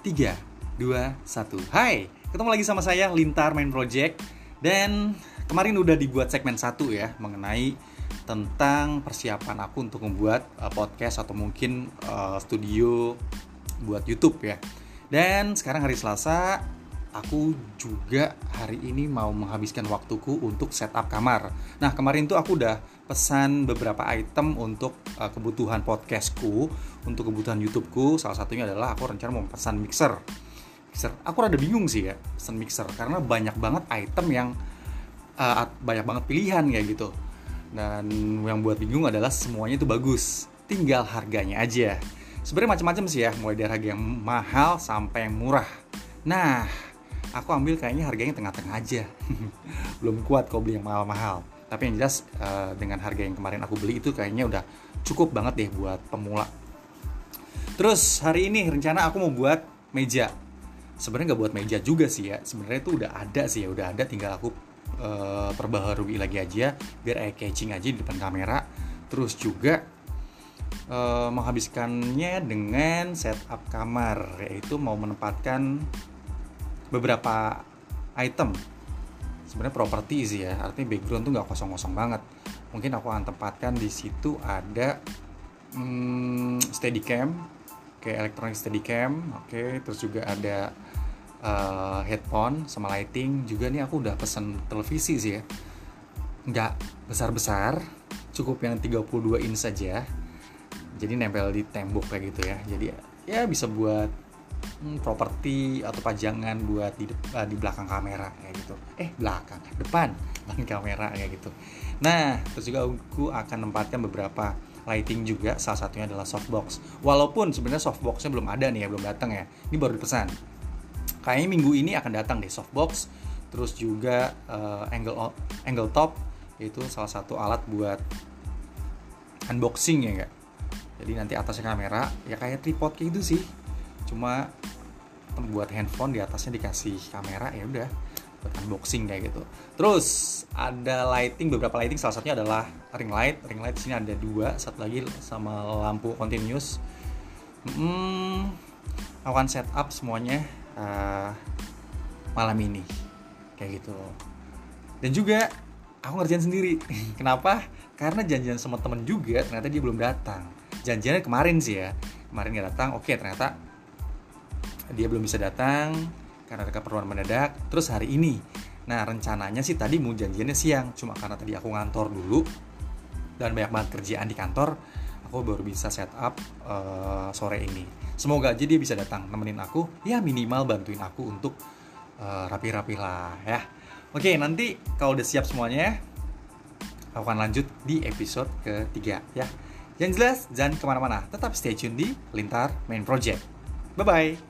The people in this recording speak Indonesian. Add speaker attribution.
Speaker 1: 3, 2, 1 Hai, ketemu lagi sama saya Lintar Main Project. Dan kemarin udah dibuat segmen 1 ya Mengenai tentang persiapan aku untuk membuat uh, podcast Atau mungkin uh, studio buat YouTube ya. Dan sekarang hari Selasa Aku juga hari ini mau menghabiskan waktuku untuk setup kamar Nah kemarin tuh aku udah pesan beberapa item untuk uh, kebutuhan podcastku, untuk kebutuhan YouTubeku. Salah satunya adalah aku rencana mau pesan mixer. Mixer. Aku rada bingung sih ya pesan mixer karena banyak banget item yang uh, banyak banget pilihan kayak gitu. Dan yang buat bingung adalah semuanya itu bagus, tinggal harganya aja. Sebenarnya macam-macam sih ya, mulai dari harga yang mahal sampai yang murah. Nah, aku ambil kayaknya harganya tengah-tengah aja. Belum kuat kalau beli yang mahal-mahal. Tapi yang jelas uh, dengan harga yang kemarin aku beli itu kayaknya udah cukup banget deh buat pemula. Terus hari ini rencana aku mau buat meja. Sebenarnya nggak buat meja juga sih ya. Sebenarnya itu udah ada sih ya udah ada. Tinggal aku uh, perbaharui lagi aja biar eye catching aja di depan kamera. Terus juga uh, menghabiskannya dengan setup kamar yaitu mau menempatkan beberapa item. Sebenarnya properti sih ya artinya background tuh nggak kosong-kosong banget. Mungkin aku akan tempatkan di situ ada hmm, steadicam kayak elektronik steadicam oke. Okay. terus juga ada uh, headphone sama lighting. Juga nih aku udah pesen televisi sih ya. Nggak besar-besar cukup yang 32 inch saja. Jadi nempel di tembok kayak gitu ya. Jadi ya bisa buat hmm, properti atau pajangan buat di uh, di belakang kamera kayak gitu. Eh belakang depan belakang kamera kayak gitu. Nah terus juga aku akan tempatkan beberapa lighting juga salah satunya adalah softbox. Walaupun sebenarnya softboxnya belum ada nih ya belum datang ya. Ini baru dipesan. Kayaknya minggu ini akan datang deh softbox. Terus juga uh, angle angle top itu salah satu alat buat unboxing ya enggak jadi nanti atasnya kamera ya kayak tripod kayak gitu sih cuma buat handphone di atasnya dikasih kamera ya udah. Buat unboxing kayak gitu. Terus ada lighting beberapa lighting. Salah satunya adalah ring light. Ring light sini ada dua. Satu lagi sama lampu continuous. Hmm, akan setup semuanya uh, malam ini. Kayak gitu dan juga aku ngerjain sendiri. Kenapa? Karena janjian sama temen juga ternyata dia belum datang. Janjiannya kemarin sih ya. Kemarin nggak datang oke ternyata dia belum bisa datang karena ada keperluan mendadak. Terus hari ini nah rencananya sih tadi mau janjiannya siang. Cuma karena tadi aku ngantor dulu dan banyak banget kerjaan di kantor aku baru bisa setup uh, sore ini. Semoga aja dia bisa datang nemenin aku. Ya minimal bantuin aku untuk uh, rapi-rapi lah ya. Oke nanti kalau udah siap semuanya aku akan lanjut di episode ketiga ya. Yang jelas jangan ke mana-mana. Tetap stay tune di Lintar Main Project. Bye bye